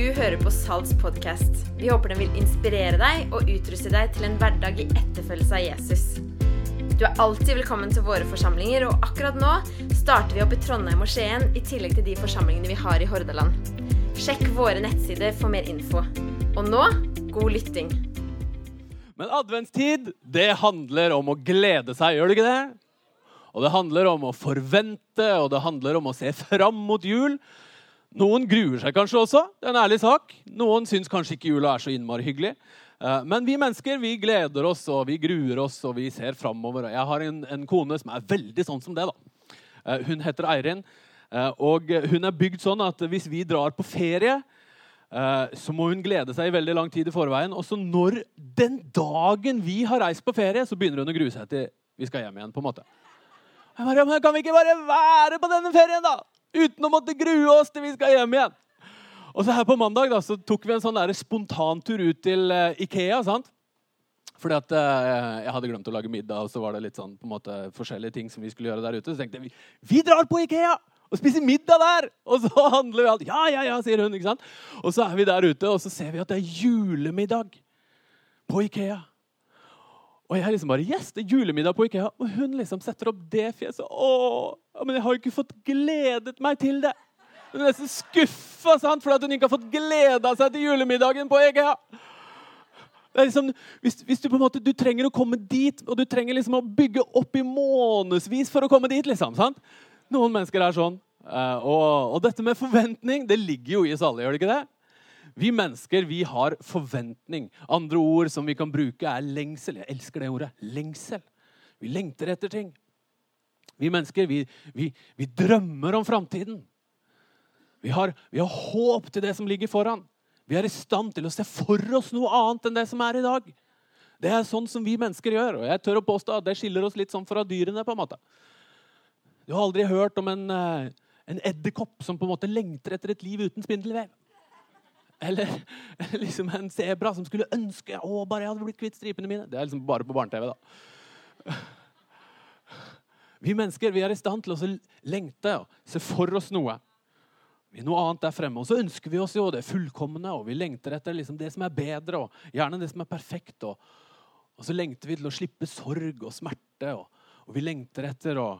Du hører på Salts podkast. Vi håper den vil inspirere deg og utruste deg til en hverdag i etterfølgelse av Jesus. Du er alltid velkommen til våre forsamlinger, og akkurat nå starter vi opp i Trondheim og Skien i tillegg til de forsamlingene vi har i Hordaland. Sjekk våre nettsider for mer info. Og nå god lytting. Men adventstid, det handler om å glede seg, gjør det ikke det? Og det handler om å forvente, og det handler om å se fram mot jul. Noen gruer seg kanskje også. det er en ærlig sak. Noen syns kanskje ikke jula er så innmari hyggelig. Eh, Men vi mennesker vi gleder oss og vi gruer oss og vi ser framover. Jeg har en, en kone som er veldig sånn som det. da. Eh, Hun heter Eirin, eh, og hun er bygd sånn at hvis vi drar på ferie, så må hun glede seg i veldig lang tid i forveien. Og så når den dagen vi har reist på ferie, så begynner hun å grue seg til vi skal hjem igjen. på en måte. Jeg bare, men Kan vi ikke bare være på denne ferien, da? Uten å måtte grue oss til vi skal hjem igjen. Og så her På mandag da, så tok vi en sånn spontantur ut til eh, Ikea. sant? Fordi at eh, Jeg hadde glemt å lage middag, og så var det litt sånn på en måte forskjellige ting som vi skulle gjøre der ute. Så tenkte jeg vi, drar på Ikea og spiser middag der! Og så handler vi alt. Ja, ja, ja, sier hun. ikke sant? Og så er vi der ute, og så ser vi at det er julemiddag på Ikea. Og jeg liksom bare Yes, det er julemiddag på Ikea. Og hun liksom setter opp det fjeset. Åh, Men jeg har jo ikke fått gledet meg til det. Hun er nesten skuffa for at hun ikke har fått gleda seg til julemiddagen på Egea. Det er liksom, hvis, hvis du på en måte, du trenger å komme dit, og du trenger liksom å bygge opp i månedsvis for å komme dit. liksom, sant? Noen mennesker er sånn. Eh, og, og dette med forventning det ligger jo i oss alle. gjør det ikke det? Vi mennesker vi har forventning. Andre ord som vi kan bruke, er lengsel. Jeg elsker det ordet. Lengsel. Vi lengter etter ting. Vi mennesker vi, vi, vi drømmer om framtiden. Vi har, vi har håp til det som ligger foran. Vi er i stand til å se for oss noe annet enn det som er i dag. Det er sånn som vi mennesker gjør. Og jeg tør å påstå at det skiller oss litt sånn fra dyrene. på en måte. Du har aldri hørt om en, eh, en edderkopp som på en måte lengter etter et liv uten spindelvev. Eller liksom en sebra som skulle ønske å, bare jeg hadde blitt kvitt stripene mine. Det er liksom bare på barne-TV. da. Vi mennesker vi er i stand til å lengte og se for oss noe. Vi er noe annet der fremme. Og så ønsker vi oss jo det fullkomne, og vi lengter etter liksom det som er bedre, og gjerne det som er perfekt. Og, og så lengter vi til å slippe sorg og smerte, og, og vi lengter etter å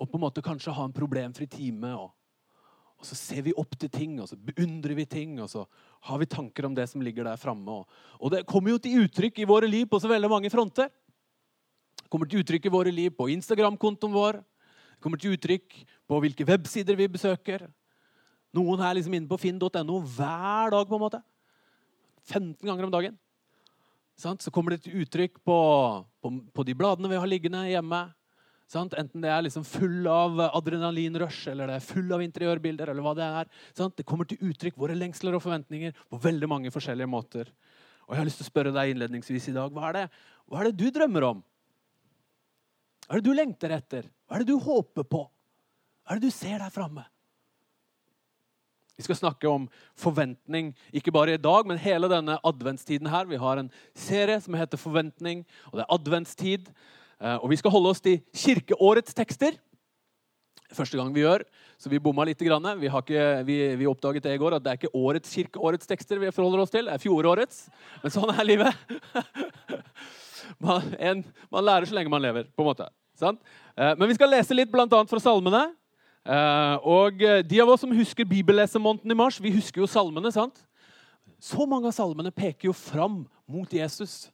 og på en måte kanskje ha en problemfri time. Og, og så ser vi opp til ting, og så beundrer vi ting, og så har vi tanker om det som ligger der framme. Og, det kommer jo til uttrykk i våre liv på så veldig mange fronter. Det kommer til uttrykk i våre liv på Instagram-kontoen vår. Det kommer til uttrykk på hvilke websider vi besøker. Noen er liksom inne på finn.no hver dag. på en måte. 15 ganger om dagen. Så kommer det til uttrykk på, på, på de bladene vi har liggende hjemme. Enten det er liksom full av adrenalinrush eller det er full av interiørbilder. eller hva Det er. Det kommer til uttrykk våre lengsler og forventninger på veldig mange forskjellige måter. Og jeg har lyst til å spørre deg innledningsvis i dag, Hva er det, hva er det du drømmer om? Hva er det du lengter etter? Hva er det du håper på? Hva er det du ser der framme? Vi skal snakke om forventning, ikke bare i dag, men hele denne adventstiden her. Vi har en serie som heter Forventning, og det er adventstid. Eh, Og vi skal holde oss til kirkeårets tekster. Første gang vi gjør, så vi bomma litt. Vi, ikke, vi, vi oppdaget det i går at det er ikke årets kirkeårets tekster vi forholder oss til. Det er fjorårets. Men sånn er livet. Man, en, man lærer så lenge man lever, på en måte. Sant? Eh, Men vi skal lese litt annet fra salmene. Eh, Og eh, de av oss som husker bibellesemåneden i mars, vi husker jo salmene. sant? Så mange av salmene peker jo fram mot Jesus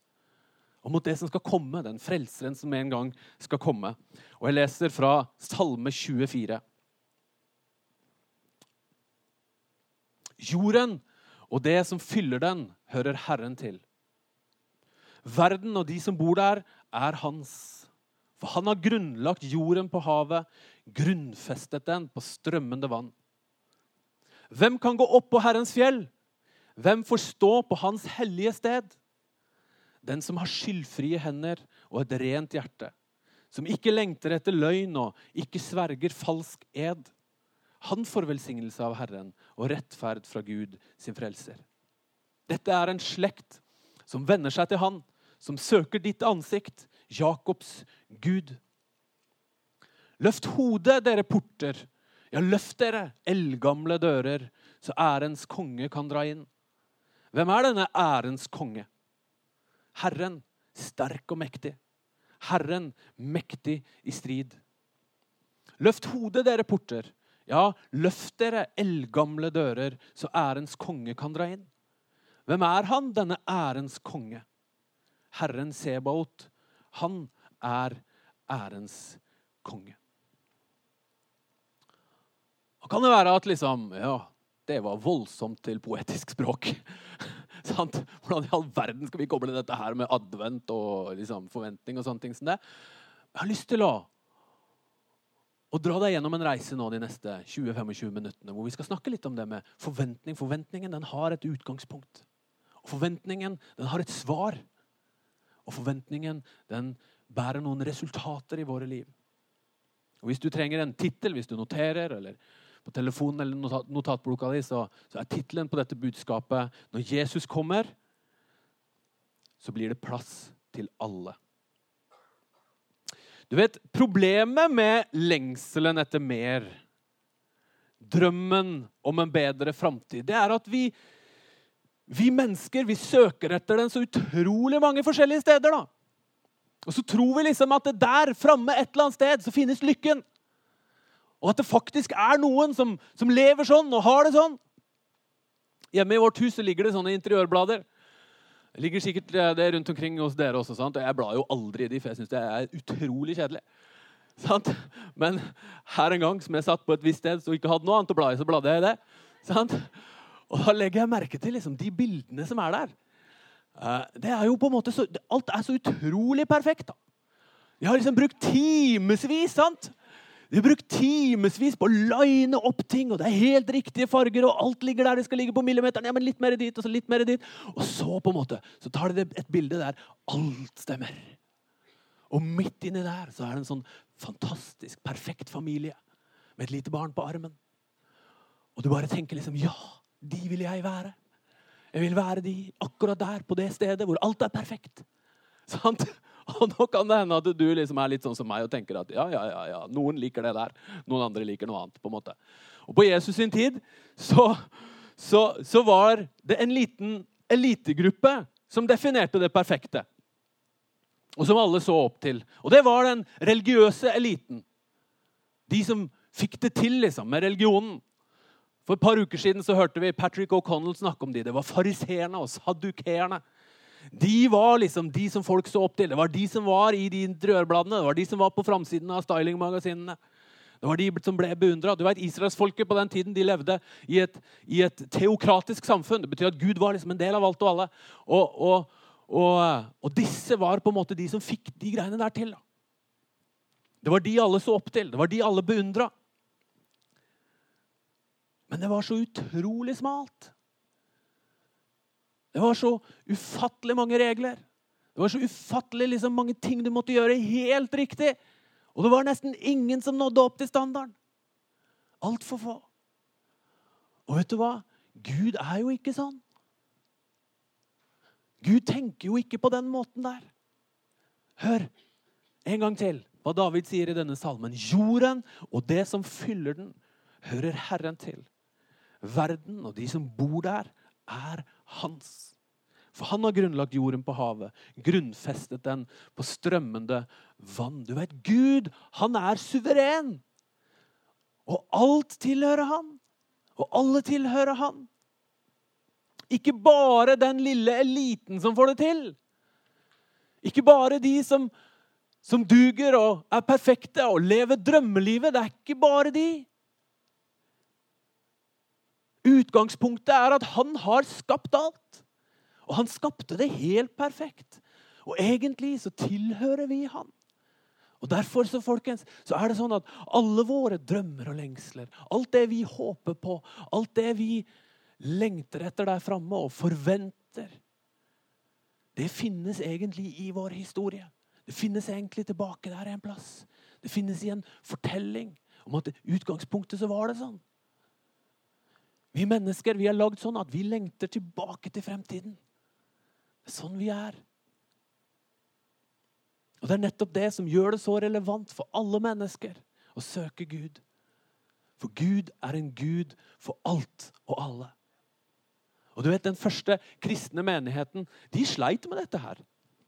og mot det som skal komme, den frelseren som en gang skal komme. Og jeg leser fra Salme 24. Jorden og det som fyller den, hører Herren til. Verden og de som bor der, er hans. For han har grunnlagt jorden på havet, grunnfestet den på strømmende vann. Hvem kan gå opp på Herrens fjell? Hvem får stå på hans hellige sted? Den som har skyldfrie hender og et rent hjerte, som ikke lengter etter løgn og ikke sverger falsk ed. Han får velsignelse av Herren og rettferd fra Gud, sin frelser. Dette er en slekt som venner seg til Han, som søker ditt ansikt, Jakobs Gud. Løft hodet, dere porter. Ja, løft dere, eldgamle dører, så ærens konge kan dra inn. Hvem er denne ærens konge? Herren, sterk og mektig. Herren, mektig i strid. Løft hodet, dere porter. Ja, løft dere, eldgamle dører, så ærens konge kan dra inn. Hvem er han, denne ærens konge? Herren Sebaot. Han er ærens konge. Og kan det være at liksom Ja, det var voldsomt til poetisk språk. Sant? Hvordan i all verden skal vi koble dette her med advent og liksom, forventning? og sånne ting som det? Jeg har lyst til å, å dra deg gjennom en reise nå de neste 20-25 minuttene, hvor vi skal snakke litt om det med forventning. Forventningen den har et utgangspunkt. Og forventningen den har et svar. Og forventningen den bærer noen resultater i våre liv. Og Hvis du trenger en tittel, hvis du noterer, eller på telefonen eller notat, notatboka di, så, så er tittelen på dette budskapet 'Når Jesus kommer, så blir det plass til alle'. Du vet, Problemet med lengselen etter mer, drømmen om en bedre framtid, det er at vi, vi mennesker vi søker etter den så utrolig mange forskjellige steder. da. Og så tror vi liksom at det der framme et eller annet sted så finnes lykken. Og at det faktisk er noen som, som lever sånn og har det sånn. Hjemme i vårt hus ligger det sånne interiørblader. Det ligger sikkert eh, det rundt omkring hos dere også. sant? Og Jeg blar jo aldri i de, for jeg syns det er utrolig kjedelig. Sant? Men her en gang som jeg satt på et visst sted og ikke hadde noe annet å bla i, så bladde jeg i det. Sant? Og da legger jeg merke til liksom, de bildene som er der. Eh, det er jo på en måte så, Alt er så utrolig perfekt. da. De har liksom brukt timevis sant? Vi har brukt timevis på å line opp ting, og det er helt riktige farger, og alt ligger der det skal ligge på millimeteren. Ja, men litt mer dit, og så litt mer dit. Og så på en måte, så tar de et bilde der alt stemmer. Og midt inni der så er det en sånn fantastisk, perfekt familie med et lite barn på armen. Og du bare tenker liksom Ja, de vil jeg være. Jeg vil være de akkurat der, på det stedet hvor alt er perfekt. Sant? Og nå kan det hende at du liksom er litt sånn som meg og tenker at ja, ja, ja, ja, noen liker det der, noen andre liker noe annet. på en måte. Og På Jesus sin tid så, så, så var det en liten elitegruppe som definerte det perfekte. Og som alle så opp til. Og det var den religiøse eliten. De som fikk det til liksom, med religionen. For et par uker siden så hørte vi Patrick O'Connell snakke om de. Det var fariseerne og sadukeerne. De var liksom de som folk så opp til. Det var de som var i de interiørbladene. Det var de som var på framsiden av stylingmagasinene. Det var de som ble beundra. Israelsfolket på den tiden de levde i et, i et, teokratisk samfunn. Det betyr at Gud var liksom en del av alt og alle. Og, og, og, og, disse var på en måte de som fikk de greiene der til. Det var de alle så opp til. Det var de alle beundra. Men det var så utrolig smalt. Det var så ufattelig mange regler. Det var så ufattelig liksom, mange ting du måtte gjøre helt riktig. Og det var nesten ingen som nådde opp til standarden. Altfor få. Og vet du hva? Gud er jo ikke sånn. Gud tenker jo ikke på den måten der. Hør en gang til hva David sier i denne salmen. Jorden og det som fyller den, hører Herren til. Verden og de som bor der, er hans. For han har grunnlagt jorden på havet, grunnfestet den på strømmende vann. Du vet, Gud, han er suveren. Og alt tilhører han. Og alle tilhører han. Ikke bare den lille eliten som får det til. Ikke bare de som, som duger og er perfekte og lever drømmelivet. Det er ikke bare de. Utgangspunktet er at han har skapt alt. Og han skapte det helt perfekt. Og egentlig så tilhører vi han. Og Derfor så, folkens, så er det sånn at alle våre drømmer og lengsler, alt det vi håper på, alt det vi lengter etter der framme og forventer, det finnes egentlig i vår historie. Det finnes egentlig tilbake der en plass. Det finnes i en fortelling om at i utgangspunktet så var det sånn. Vi mennesker vi er lagd sånn at vi lengter tilbake til fremtiden. Det er sånn vi er. Og Det er nettopp det som gjør det så relevant for alle mennesker å søke Gud. For Gud er en Gud for alt og alle. Og du vet, Den første kristne menigheten de sleit med dette her.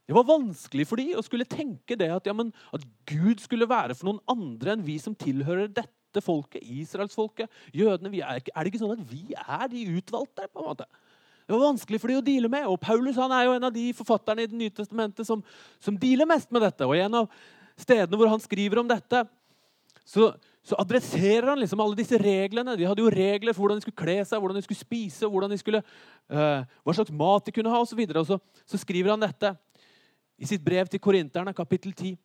Det var vanskelig for dem å skulle tenke det at, ja, men, at Gud skulle være for noen andre enn vi som tilhører dette folket, israelsfolket, jødene. Er, er, det ikke sånn at vi er de utvalgte? på en måte? Det var vanskelig for de å deale med. Og Paulus han er jo en av de forfatterne i Det nye testamentet som, som dealer mest med dette. Og en av stedene hvor han skriver om dette, så, så, adresserer han liksom alle disse reglene. De hadde jo regler for hvordan de skulle kle seg, hvordan de skulle spise, de skulle, uh, hva slags mat de kunne ha osv. Så og så, så skriver han dette i sitt brev til korinterne, kapittel 10.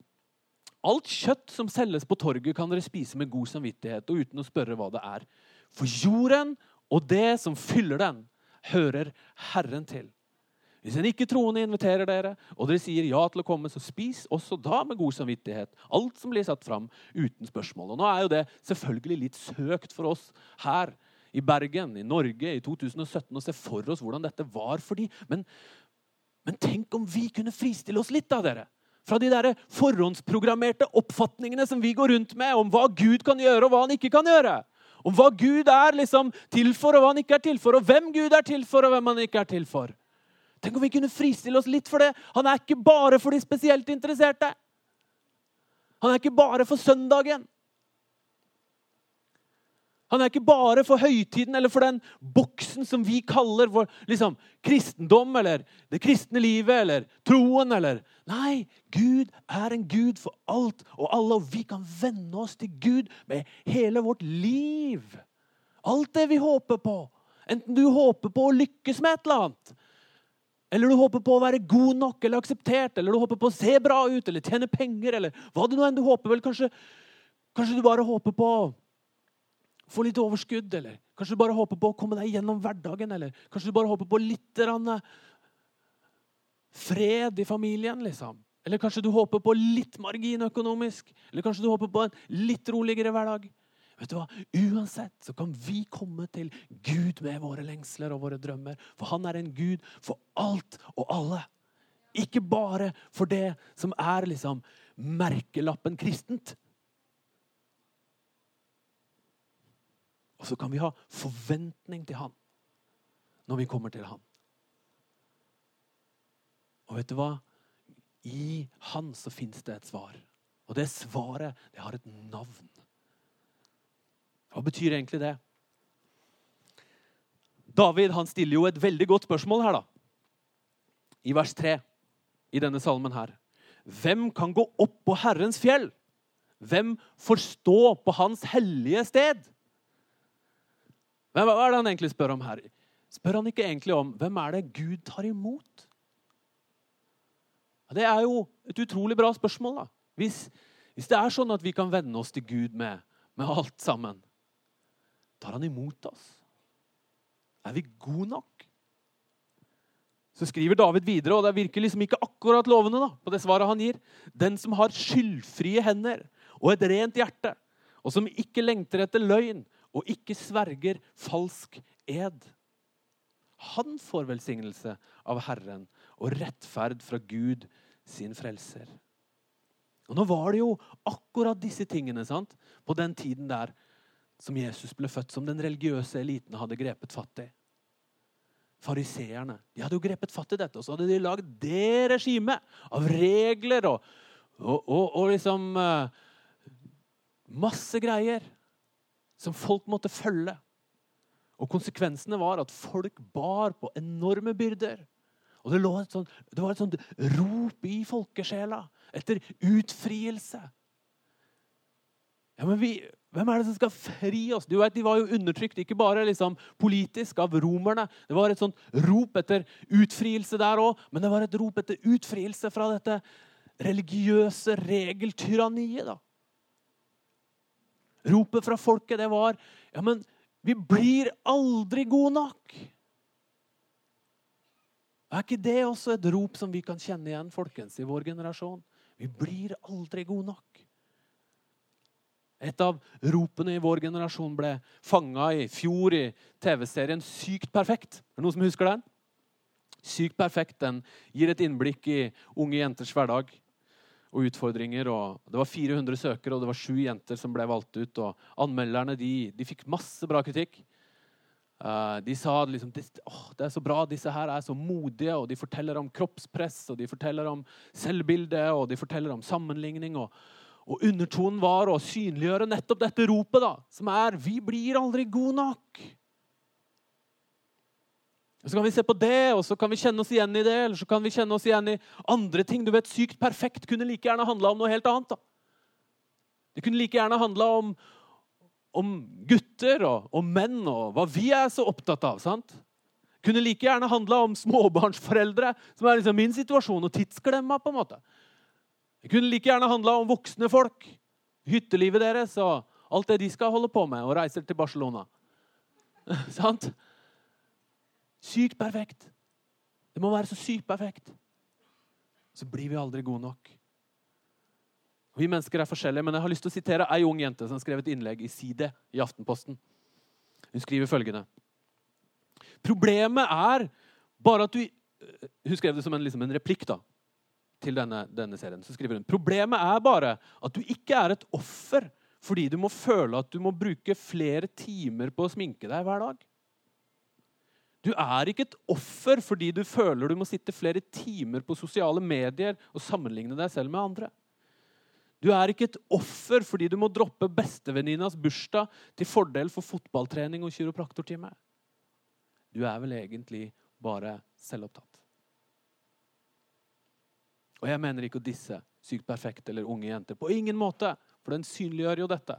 Alt kjøtt som selges på torget, kan dere spise med god samvittighet og uten å spørre hva det er. For jorden og det som fyller den, hører Herren til. Hvis en ikke-troende inviterer dere, og dere sier ja til å komme, så spis også da med god samvittighet alt som blir satt fram, uten spørsmål. Og nå er jo det selvfølgelig litt søkt for oss her i Bergen, i Norge, i 2017 å se for oss hvordan dette var for dem. Men, men tenk om vi kunne fristille oss litt av dere. Fra de der forhåndsprogrammerte oppfatningene som vi går rundt med om hva Gud kan gjøre, og hva han ikke kan gjøre. Om hva Gud er liksom til for, og hva han ikke er til for. Og hvem Gud er til for, og hvem han ikke er til for. Tenk om vi kunne fristille oss litt for det. Han er ikke bare for de spesielt interesserte. Han er ikke bare for søndagen. Han er ikke bare for høytiden eller for den boksen som vi kaller for liksom, kristendom eller det kristne livet eller troen. eller... Nei, Gud er en Gud for alt og alle, og vi kan venne oss til Gud med hele vårt liv. Alt det vi håper på. Enten du håper på å lykkes med et eller annet, eller du håper på å være god nok eller akseptert, eller du håper på å se bra ut eller tjene penger, eller hva det nå enn du håper. vel, Kanskje, kanskje du bare håper på få litt overskudd, eller kanskje du bare håper på å komme deg gjennom hverdagen, eller kanskje du bare håper på litt fred i familien, liksom. Eller kanskje du håper på litt margin økonomisk, eller kanskje du håper på en litt roligere hverdag. Vet du hva? Uansett så kan vi komme til Gud med våre lengsler og våre drømmer. For han er en Gud for alt og alle. Ikke bare for det som er liksom merkelappen kristent. Og så kan vi ha forventning til han når vi kommer til han. Og vet du hva? I han så fins det et svar. Og det svaret, det har et navn. Hva betyr egentlig det? David han stiller jo et veldig godt spørsmål her, da. I vers 3 i denne salmen her. Hvem kan gå opp på Herrens fjell? Hvem får stå på Hans hellige sted? Men hva er det han egentlig spør om her? Spør han ikke egentlig om hvem er det Gud tar imot? Det er jo et utrolig bra spørsmål. da. Hvis, hvis det er sånn at vi kan venne oss til Gud med, med alt sammen, tar han imot oss? Er vi gode nok? Så skriver David videre, og det virker liksom ikke akkurat lovende da, på det svaret han gir. Den som har skyldfrie hender og et rent hjerte, og som ikke lengter etter løgn, og ikke sverger falsk ed. Han får velsignelse av Herren og rettferd fra Gud, sin frelser. Og Nå var det jo akkurat disse tingene sant? på den tiden der som Jesus ble født, som den religiøse eliten hadde grepet fatt i. Fariseerne de hadde jo grepet fatt i dette, og så hadde de lagd det regimet av regler og, og, og, og liksom uh, Masse greier som folk måtte følge. Og Konsekvensene var at folk bar på enorme byrder. Og Det, sånt, det var et sånt rop i folkesjela etter utfrielse. Ja, men vi, Hvem er det som skal fri oss? Du vet, De var jo undertrykt, ikke bare liksom politisk, av romerne. Det var et sånt rop etter utfrielse der òg, men det var et rop etter utfrielse fra dette religiøse regeltyranniet. da. Ropet fra folket det var ja, men vi blir aldri gode nok. Er ikke det også et rop som vi kan kjenne igjen folkens, i vår generasjon? Vi blir aldri gode nok. Et av ropene i vår generasjon ble fanga i fjor i TV-serien Sykt perfekt. Er det noen som husker den? Sykt perfekt den gir et innblikk i unge jenters hverdag. Og utfordringer. Og det var 400 søkere, og det var sju jenter som ble valgt ut. Og anmelderne de, de fikk masse bra kritikk. Uh, de sa liksom oh, det er så bra, disse her er så modige, og de forteller om kroppspress, og de forteller om selvbilde, og de forteller om sammenligning. Og, og undertonen var å synliggjøre nettopp dette ropet, da, som er 'Vi blir aldri gode nok'. Og Så kan vi se på det, og så kan vi kjenne oss igjen i det. Eller så kan vi kjenne oss igjen i andre ting. Du vet, Sykt perfekt kunne like gjerne handla om noe helt annet. da. Det kunne like gjerne handla om, om, gutter og, og, menn og hva vi er så opptatt av. sant? Kunne like gjerne handla om småbarnsforeldre, som er liksom min situasjon, og tidsklemma. på en måte. Det kunne like gjerne handla om voksne folk, hyttelivet deres og alt det de skal holde på med, og reiser til Barcelona. sant? Sykt perfekt. Det må være så sykt perfekt. Så blir vi aldri gode nok. Vi mennesker er forskjellige, men jeg har lyst til å sitere ei ung jente som skrev et innlegg i Side i Aftenposten. Hun skriver følgende Problemet er bare at du Hun skrev det som en, liksom en replikk da, til denne, denne serien. Så skriver hun Problemet er bare at du ikke er et offer fordi du må føle at du må bruke flere timer på å sminke deg hver dag. Du er ikke et offer fordi du føler du må sitte flere timer på sosiale medier og sammenligne deg selv med andre. Du er ikke et offer fordi du må droppe bestevenninnas bursdag til fordel for fotballtrening og kiropraktortime. Du er vel egentlig bare selvopptatt. Og jeg mener ikke å disse sykt perfekte eller unge jenter. På ingen måte, for den synliggjør jo dette.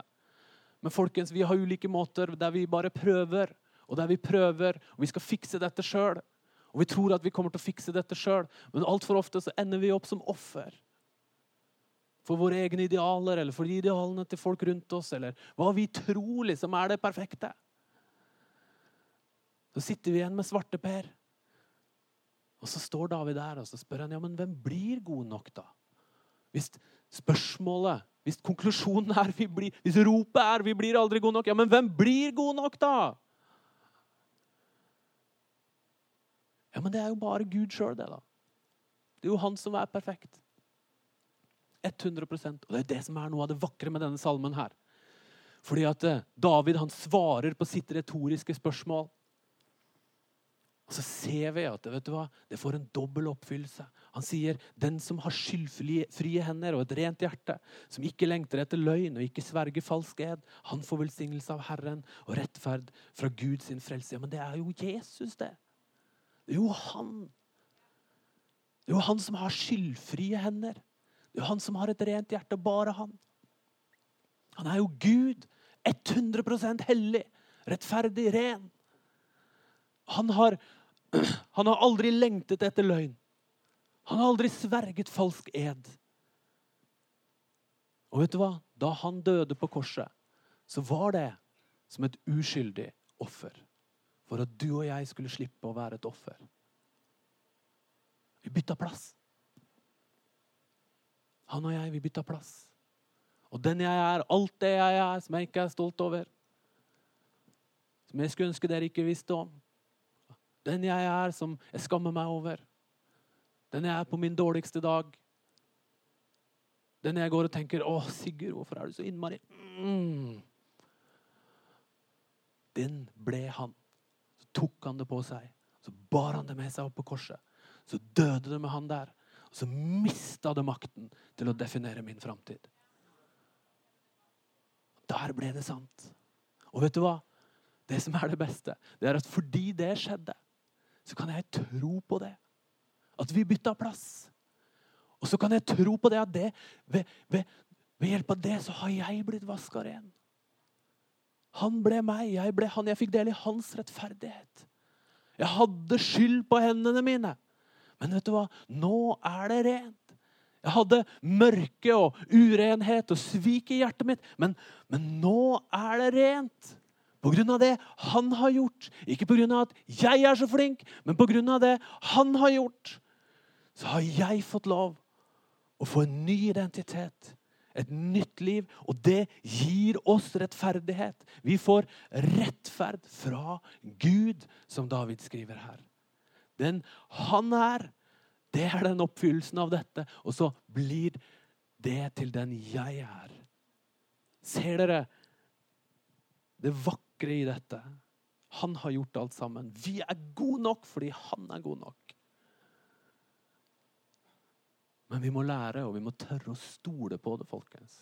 Men folkens, vi har ulike måter der vi bare prøver og der vi prøver, og vi skal fikse dette sjøl. Og vi tror at vi kommer til å fikse dette sjøl, men altfor ofte så ender vi opp som offer. For våre egne idealer, eller for de idealene til folk rundt oss, eller hva vi tror liksom er det perfekte. Så sitter vi igjen med svarteper. Og så står David der og så spør han, ja, men hvem blir god nok, da? Hvis spørsmålet, hvis konklusjonen er vi blir, hvis ropet er vi blir aldri gode nok, ja, men hvem blir god nok, da? Ja, men det er jo bare Gud sjøl, det, da. Det er jo han som er perfekt. 100% Og det er det som er noe av det vakre med denne salmen her. Fordi at eh, David han svarer på sitt retoriske spørsmål. Og så ser vi at vet du hva, det får en dobbel oppfyllelse. Han sier den som har skyldfrie hender og et rent hjerte, som ikke lengter etter løgn og ikke sverger falsk ed, han får velsignelse av Herren og rettferd fra Guds frelse. Ja, men det er jo Jesus, det. Det er jo han. Det er jo han som har skyldfrie hender. Det er jo han som har et rent hjerte. Bare han. Han er jo Gud. 100% hellig, rettferdig, ren. Han har, han har aldri lengtet etter løgn. Han har aldri sverget falsk ed. Og vet du hva? Da han døde på korset, så var det som et uskyldig offer for at du og jeg skulle slippe å være et offer. Vi bytta plass. Han og jeg, vi bytta plass. Og den jeg er, alt det jeg er, som jeg ikke er stolt over, som jeg skulle ønske dere ikke visste om, den jeg er, som jeg skammer meg over, den jeg er på min dårligste dag, den jeg går og tenker 'Å, Sigurd, hvorfor er du så innmari mm. Den ble han tok han det på seg. Så bar han det med seg opp på korset. Så døde det med han der. Og så mista det makten til å definere min framtid. Der ble det sant. Og vet du hva? Det som er det beste, det er at fordi det skjedde, så kan jeg tro på det. At vi bytta plass. Og så kan jeg tro på det at det, ved, ved, ved hjelp av det så har jeg blitt vaska ren. Han ble meg, jeg ble han. Jeg fikk del i hans rettferdighet. Jeg hadde skyld på hendene mine. Men vet du hva? Nå er det rent. Jeg hadde mørke og urenhet og svik i hjertet mitt. Men, men nå er det rent. På grunn av det han har gjort. Ikke på grunn av at jeg er så flink, men på grunn av det han har gjort. Så har jeg fått lov å få en ny identitet et nytt liv, og det gir oss rettferdighet. Vi får rettferd fra Gud, som David skriver her. Den han er, det er den oppfyllelsen av dette. Og så blir det til den jeg er. Ser dere det vakre i dette? Han har gjort alt sammen. Vi er gode nok fordi han er god nok. Men vi må lære, og vi må tørre å stole på det, folkens.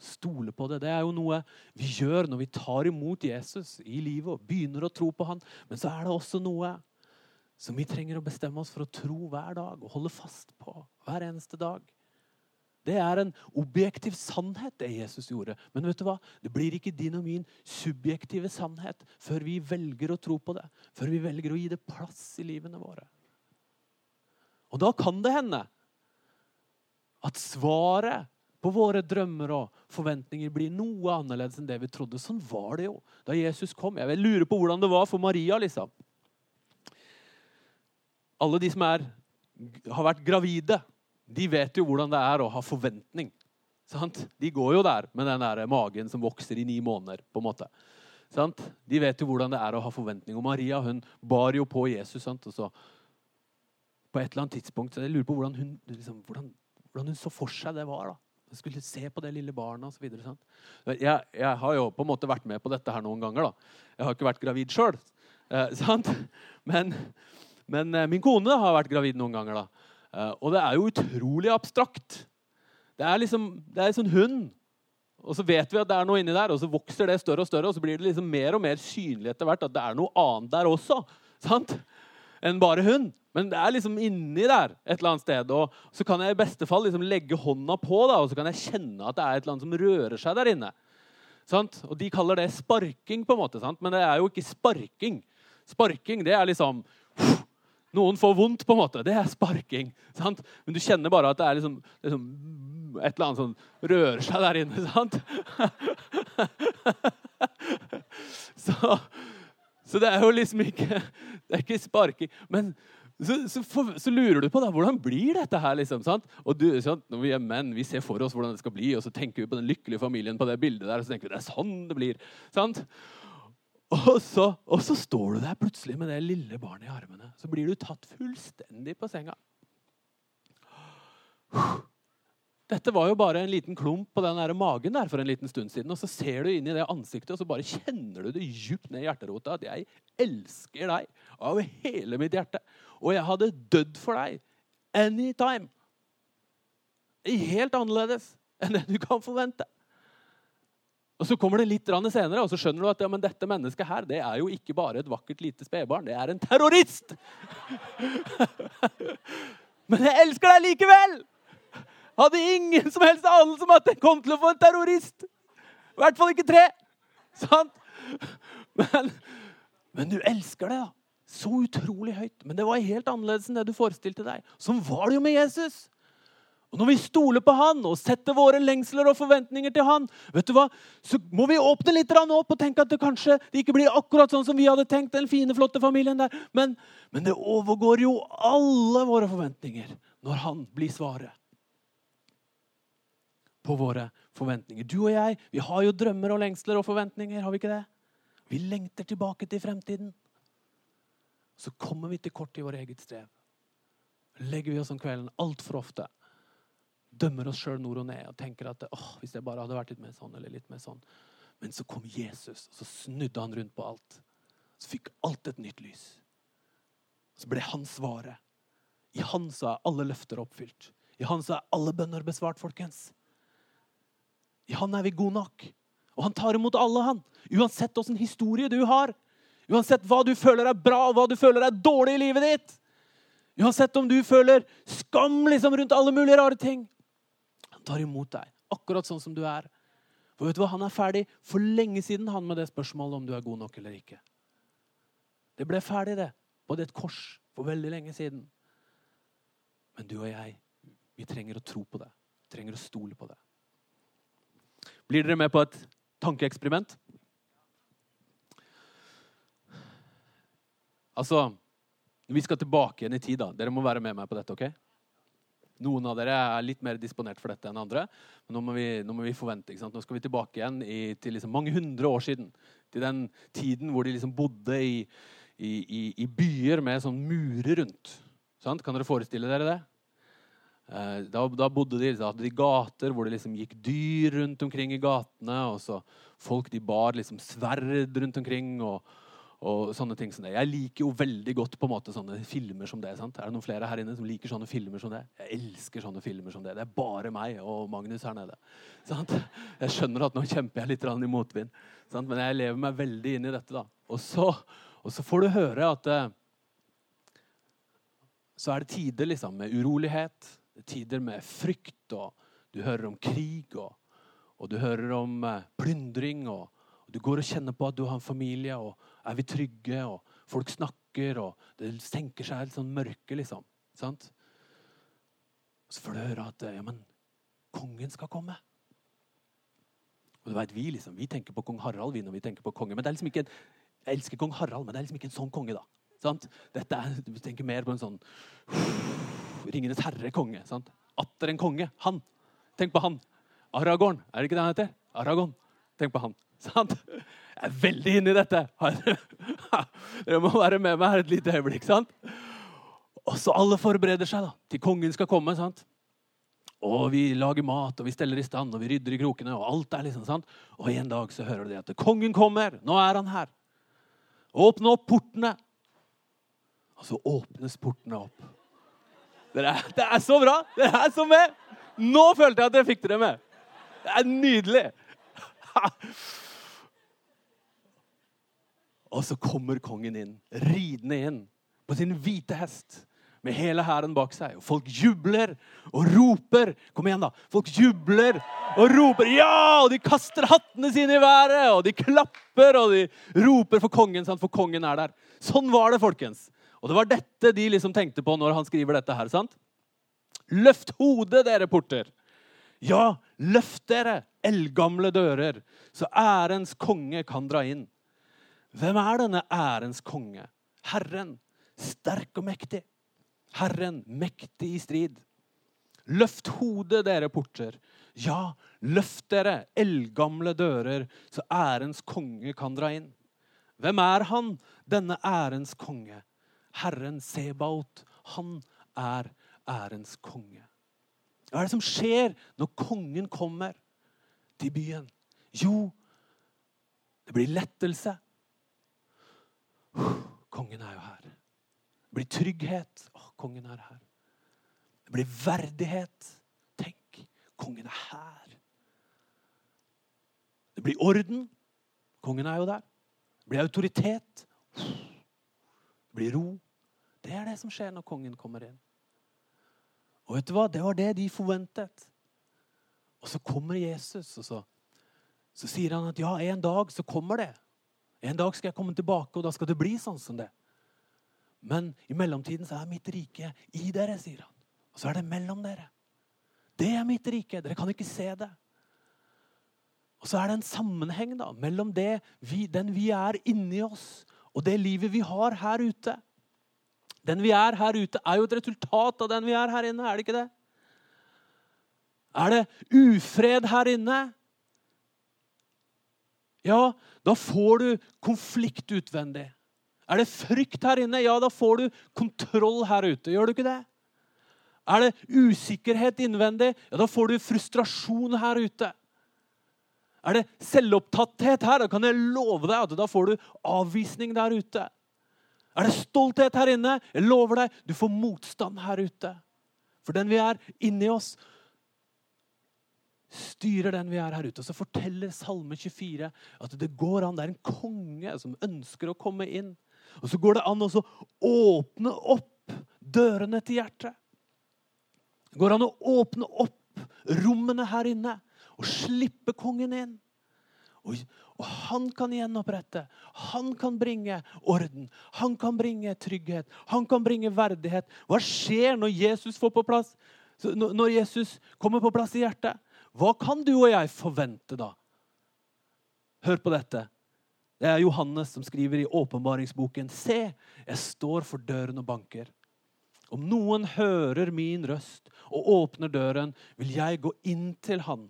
Stole på det. Det er jo noe vi gjør når vi tar imot Jesus i livet og begynner å tro på han. Men så er det også noe som vi trenger å bestemme oss for å tro hver dag og holde fast på hver eneste dag. Det er en objektiv sannhet, det Jesus gjorde. Men vet du hva? det blir ikke din og min subjektive sannhet før vi velger å tro på det. Før vi velger å gi det plass i livene våre. Og da kan det hende at svaret på våre drømmer og forventninger blir noe annerledes enn det vi trodde. Sånn var det jo da Jesus kom. Jeg vil lure på hvordan det var for Maria. liksom. Alle de som er, har vært gravide, de vet jo hvordan det er å ha forventning. Sant? De går jo der med den der magen som vokser i ni måneder. på en måte. Sant? De vet jo hvordan det er å ha forventning. Og Maria hun bar jo på Jesus. Sant? Og så på et eller annet tidspunkt så Jeg lurer på hvordan hun, liksom, hvordan, hvordan hun så for seg det var. da. Hun skulle se på det lille barnet osv. Jeg, jeg har jo på en måte vært med på dette her noen ganger. da. Jeg har ikke vært gravid sjøl. Eh, men, men, eh, min kone har vært gravid noen ganger. da. Eh, og det er jo utrolig abstrakt. Det er liksom, det er en sånn hund. Og så vet vi at det er noe inni der, og så vokser det større og større, og så blir det liksom mer og mer synlig etter hvert at det er noe annet der også. sant? Enn bare hund. Men det er liksom inni der et eller annet sted. Og så kan jeg i beste fall liksom legge hånda på, da, og så kan jeg kjenne at det er et eller annet som rører seg der inne. Sant? Og De kaller det sparking, på en måte, sant? men det er jo ikke sparking. Sparking det er liksom Noen får vondt, på en måte. Det er sparking. Sant? Men du kjenner bare at det er liksom, liksom et eller annet som rører seg der inne. sant? så, så det er jo liksom ikke Det er ikke sparking. Men så, så, for, så, lurer du på da, hvordan blir dette her. liksom, sant? Og du, sant? Når vi er menn, vi ser for oss hvordan det skal bli, og så tenker vi på den lykkelige familien på det bildet der, og så tenker vi det er sånn det blir. sant? Og så, og så står du der plutselig med det lille barnet i armene. Så blir du tatt fullstendig på senga. Dette var jo bare en liten klump på den der magen der for en liten stund siden. Og så ser du inn i det ansiktet, og så bare kjenner du det djupt ned i hjerterota at jeg elsker deg av hele mitt hjerte. Og jeg hadde dødd for deg anytime. Helt annerledes enn det du kan forvente. Og Så kommer det litt senere, og så skjønner du at ja, dette mennesket her, det er jo ikke bare et vakkert lite spedbarn. Det er en terrorist! men jeg elsker deg likevel! Hadde ingen som helst anelse om at jeg kom til å få en terrorist. I hvert fall ikke tre. Sant? Men, men du elsker det, da. Så utrolig høyt. Men det var helt annerledes enn det du forestilte deg. Sånn var det jo med Jesus. Og Når vi stoler på han og setter våre lengsler og forventninger til han, vet du hva, så må vi åpne litt opp og tenke at det kanskje det ikke blir akkurat sånn som vi hadde tenkt. den fine, flotte familien der. Men, men det overgår jo alle våre forventninger når han blir svaret på våre forventninger. Du og jeg vi har jo drømmer og lengsler og forventninger. har Vi ikke det? Vi lengter tilbake til fremtiden. Så kommer vi til kort i vår eget strev. Legger vi oss om kvelden altfor ofte. Dømmer oss sjøl nord og ned og tenker at åh, hvis jeg bare hadde vært litt mer sånn eller litt mer sånn. Men så kom Jesus, og så snudde han rundt på alt. Så fikk alt et nytt lys. Så ble han svaret. I han så er alle løfter oppfylt. I han så er alle bønner besvart, folkens. I han er vi gode nok. Og han tar imot alle, han. Uansett åssen historie du har. Uansett hva du føler er bra, og hva du føler er dårlig i livet ditt. Uansett om du føler skam liksom, rundt alle mulige rare ting. Han tar imot deg akkurat sånn som du er. For vet du hva? Han er ferdig for lenge siden han med det spørsmålet om du er god nok eller ikke. Det ble ferdig, det, på et kors for veldig lenge siden. Men du og jeg, vi trenger å tro på det. Vi trenger å stole på det. Blir dere med på et tankeeksperiment? Altså Vi skal tilbake igjen i tid. da. Dere må være med meg på dette. ok? Noen av dere er litt mer disponert for dette enn andre. Men nå må vi, nå må vi forvente. ikke sant? Nå skal vi tilbake igjen i, til liksom mange hundre år siden. Til den tiden hvor de liksom bodde i, i, i byer med sånn murer rundt. Sant? Kan dere forestille dere det? Eh, da, da, bodde de, hadde de gater hvor det liksom gikk dyr rundt omkring i gatene. og så Folk de bar liksom sverd rundt omkring. og, og sånne ting som det. Jeg liker jo veldig godt på en måte sånne filmer som det. sant? Er det noen flere her inne som liker sånne filmer som det? Jeg elsker sånne filmer som det. Det er bare meg og Magnus her nede. Sant? Jeg skjønner at nå kjemper jeg litt i motvind, sant? men jeg lever meg veldig inn i dette. da. Og så, og så får du høre at eh, så er det tider liksom, med urolighet tider med frykt, og du hører om krig, og, og du hører om eh, plyndring. Og, og, du går og kjenner på at du har en familie, og er vi trygge? Og folk snakker, og det senker seg et sånn mørke, liksom. Sant? Så får du høre at eh, ja, men, kongen skal komme. Og du vet, Vi liksom, vi tenker på kong Harald vi når vi tenker på konge. men det er liksom ikke, en, Jeg elsker kong Harald, men det er liksom ikke en sånn konge. da. Sant? Dette er, Du tenker mer på en sånn 'Ringenes herre'-konge. sant? Atter en konge. Han. Tenk på han. Aragorn. Er det ikke det han heter? Aragon. Tenk på han. Sant? Jeg er veldig inne i dette. Dere må være med meg her et lite øyeblikk. sant? Og så alle forbereder seg da, til kongen skal komme. sant? Og vi lager mat, og vi steller i stand, og vi rydder i krokene. Og alt er liksom sant. Og en dag så hører du det at kongen kommer. Nå er han her. Åpne opp portene. Og så åpnes portene opp. Det er, det er så bra! Det er så med! Nå følte jeg at dere fikk dere med. Det er nydelig. Og så kommer kongen inn, ridende inn på sin hvite hest med hele hæren bak seg. Og folk jubler og roper. Kom igjen, da. Folk jubler og roper. Ja! Og de kaster hattene sine i været, og de klapper og de roper for kongen, sant? for kongen er der. Sånn var det, folkens. Og det var dette de liksom tenkte på når han skriver dette her. sant? Løft hodet, dere porter. Ja, løft dere, eldgamle dører, så ærens konge kan dra inn. Hvem er denne ærens konge? Herren, sterk og mektig. Herren, mektig i strid. Løft hodet, dere porter. Ja, løft dere, eldgamle dører, så ærens konge kan dra inn. Hvem er han, denne ærens konge? Herren Sebaot, han er ærens konge. Hva er det som skjer når kongen kommer til byen? Jo, det blir lettelse. Kongen er jo her. Det blir trygghet. Å, kongen er her. Det blir verdighet. Tenk, kongen er her. Det blir orden. Kongen er jo der. Det blir autoritet. Blir ro. Det er det som skjer når kongen kommer inn. Og vet du hva? Det var det de forventet. Og så kommer Jesus, og så, så sier han at ja, en dag så kommer det. En dag skal jeg komme tilbake, og da skal det bli sånn som det. Men i mellomtiden så er mitt rike i dere, sier han. Og så er det mellom dere. Det er mitt rike. Dere kan ikke se det. Og så er det en sammenheng da, mellom vi, den vi er inni oss, og det livet vi har her ute. Den vi er her ute, er jo et resultat av den vi er her inne. Er det ikke det? Er det ufred her inne? Ja, da får du konflikt utvendig. Er det frykt her inne? Ja, da får du kontroll her ute. Gjør du ikke det? Er det usikkerhet innvendig? Ja, da får du frustrasjon her ute. Er det selvopptatthet her? Da kan jeg love deg at da får du avvisning der ute. Er det stolthet her inne? Jeg lover deg, du får motstand her ute. For den vi er inni oss, styrer den vi er her ute. Og så forteller Salme 24 at det går an. Det er en konge som ønsker å komme inn. Og så går det an å åpne opp dørene til hjertet. Det går an å åpne opp rommene her inne og slippe kongen inn. Og, og, han kan gjenopprette. Han kan bringe orden. Han kan bringe trygghet. Han kan bringe verdighet. Hva skjer når Jesus, får på plass, når Jesus kommer på plass i hjertet? Hva kan du og jeg forvente da? Hør på dette. Det er Johannes som skriver i åpenbaringsboken. Se, jeg står for døren og banker. Om noen hører min røst og åpner døren, vil jeg gå inn til han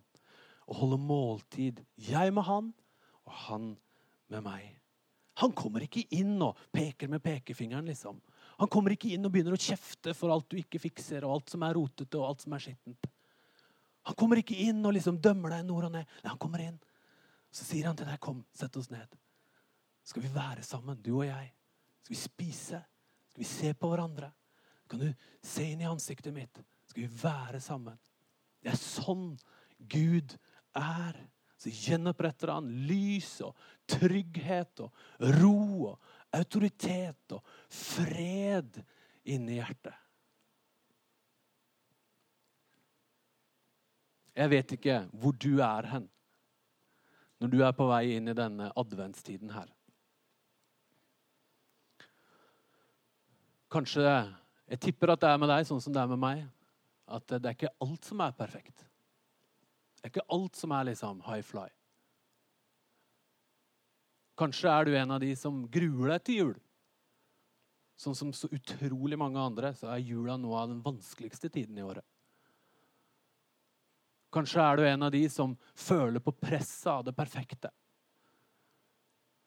og holde måltid. Jeg med han, og han med meg. Han kommer ikke inn og peker med pekefingeren, liksom. Han kommer ikke inn og begynner å kjefte for alt du ikke fikser, og alt som er rotete og alt som er skittent. Han kommer ikke inn og liksom dømmer deg nord og ned. Nei, han kommer inn. Så sier han til deg, 'Kom, sett oss ned.' Skal vi være sammen, du og jeg? Skal vi spise? Skal vi se på hverandre? Kan du se inn i ansiktet mitt? Skal vi være sammen? Det er sånn Gud er. Så gjenoppretter han lys og trygghet og ro og autoritet og fred inni hjertet. Jeg vet ikke hvor du er hen når du er på vei inn i denne adventstiden her. Kanskje Jeg tipper at det er med deg sånn som det er med meg. At det er ikke alt som er perfekt. Det er ikke alt som er liksom high fly. Kanskje er du en av de som gruer deg til jul. Sånn som så utrolig mange andre, så er jula noe av den vanskeligste tiden i året. Kanskje er du en av de som føler på presset av det perfekte.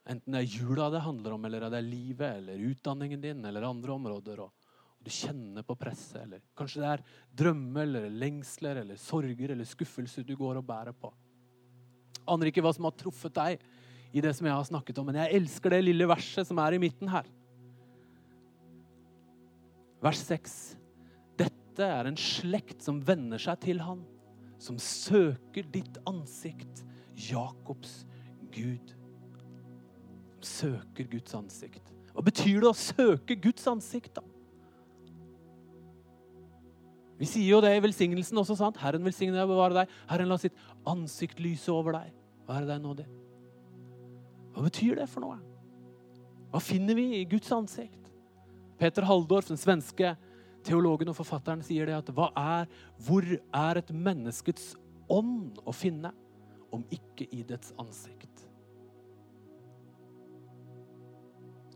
Enten det er jula det handler om, eller det er livet, eller utdanningen din, eller andre områder. og du kjenner på presset, eller kanskje det er drømmer, eller lengsler, eller sorger eller skuffelser du går og bærer på. Aner ikke hva som har truffet deg i det som jeg har snakket om, men jeg elsker det lille verset som er i midten her. Vers 6. Dette er en slekt som venner seg til han som søker ditt ansikt, Jakobs Gud. Søker Guds ansikt. Hva betyr det å søke Guds ansikt, da? Vi sier jo det i velsignelsen også. sant? Herren velsigne deg og bevare deg. Herren la sitt ansikt lyse over deg. Være deg nådig. Hva betyr det for noe? Hva finner vi i Guds ansikt? Peter Halldorf, den svenske teologen og forfatteren sier det at hva er, hvor er et menneskets ånd å finne, om ikke i dets ansikt?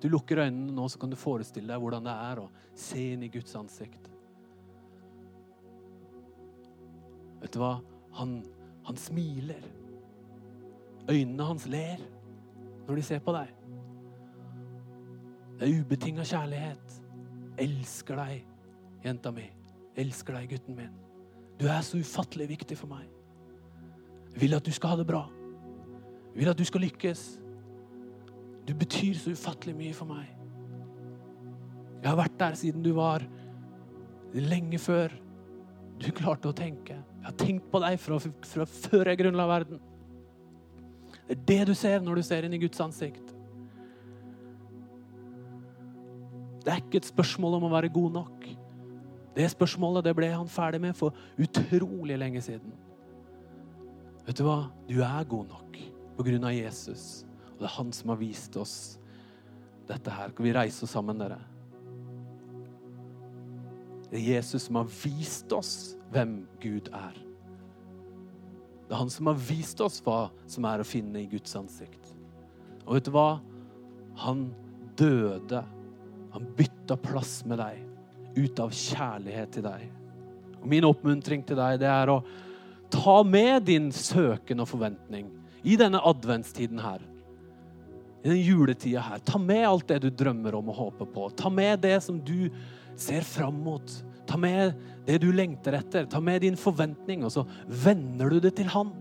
Du lukker øynene nå, så kan du forestille deg hvordan det er å se inn i Guds ansikt. Vet du hva? Han, han smiler. Øynene hans ler når de ser på deg. Det er ubetinga kjærlighet. Elsker deg jenta mi. Elsker deg, gutten min. Du er så ufattelig viktig for meg. Jeg vil at du skal ha det bra. Jeg vil at du skal lykkes. Du betyr så ufattelig mye for meg. Jeg har vært der siden du var lenge før du klarte å tenke. Jeg har tenkt på deg fra, fra før jeg grunnla verden. Det er det du ser når du ser inn i Guds ansikt. Det er ikke et spørsmål om å være god nok. Det spørsmålet det ble han ferdig med for utrolig lenge siden. Vet du hva? Du er god nok på grunn av Jesus. Og det er han som har vist oss dette her. Kan vi reise oss sammen, dere? Det er Jesus som har vist oss hvem Gud er. Det er han som har vist oss hva som er å finne i Guds ansikt. Og vet du hva? Han døde. Han bytta plass med deg ut av kjærlighet til deg. Og Min oppmuntring til deg det er å ta med din søken og forventning i denne adventstiden her. I den juletida her. Ta med alt det du drømmer om og håper på. Ta med det som du ser fram mot. Ta med det du lengter etter. Ta med din forventning, og så vender du det til Han.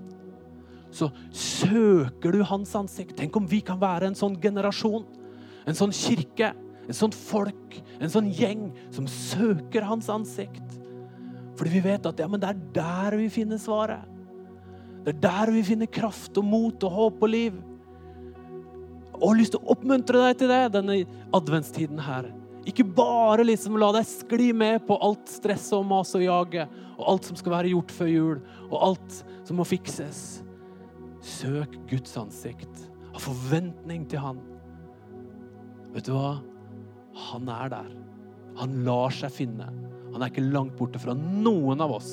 Så søker du Hans ansikt. Tenk om vi kan være en sånn generasjon, en sånn kirke en sånn folk, en sånn gjeng som søker hans ansikt. Fordi vi vet at ja, men det er der vi finner svaret. Det er der vi finner kraft og mot og håp og liv. Og har lyst til å oppmuntre deg til det denne adventstiden her. Ikke bare liksom la deg skli med på alt stresset og maset og jaget, og alt som skal være gjort før jul, og alt som må fikses. Søk Guds ansikt. Ha forventning til Han. Vet du hva? Han er der. Han lar seg finne. Han er ikke langt borte fra noen av oss.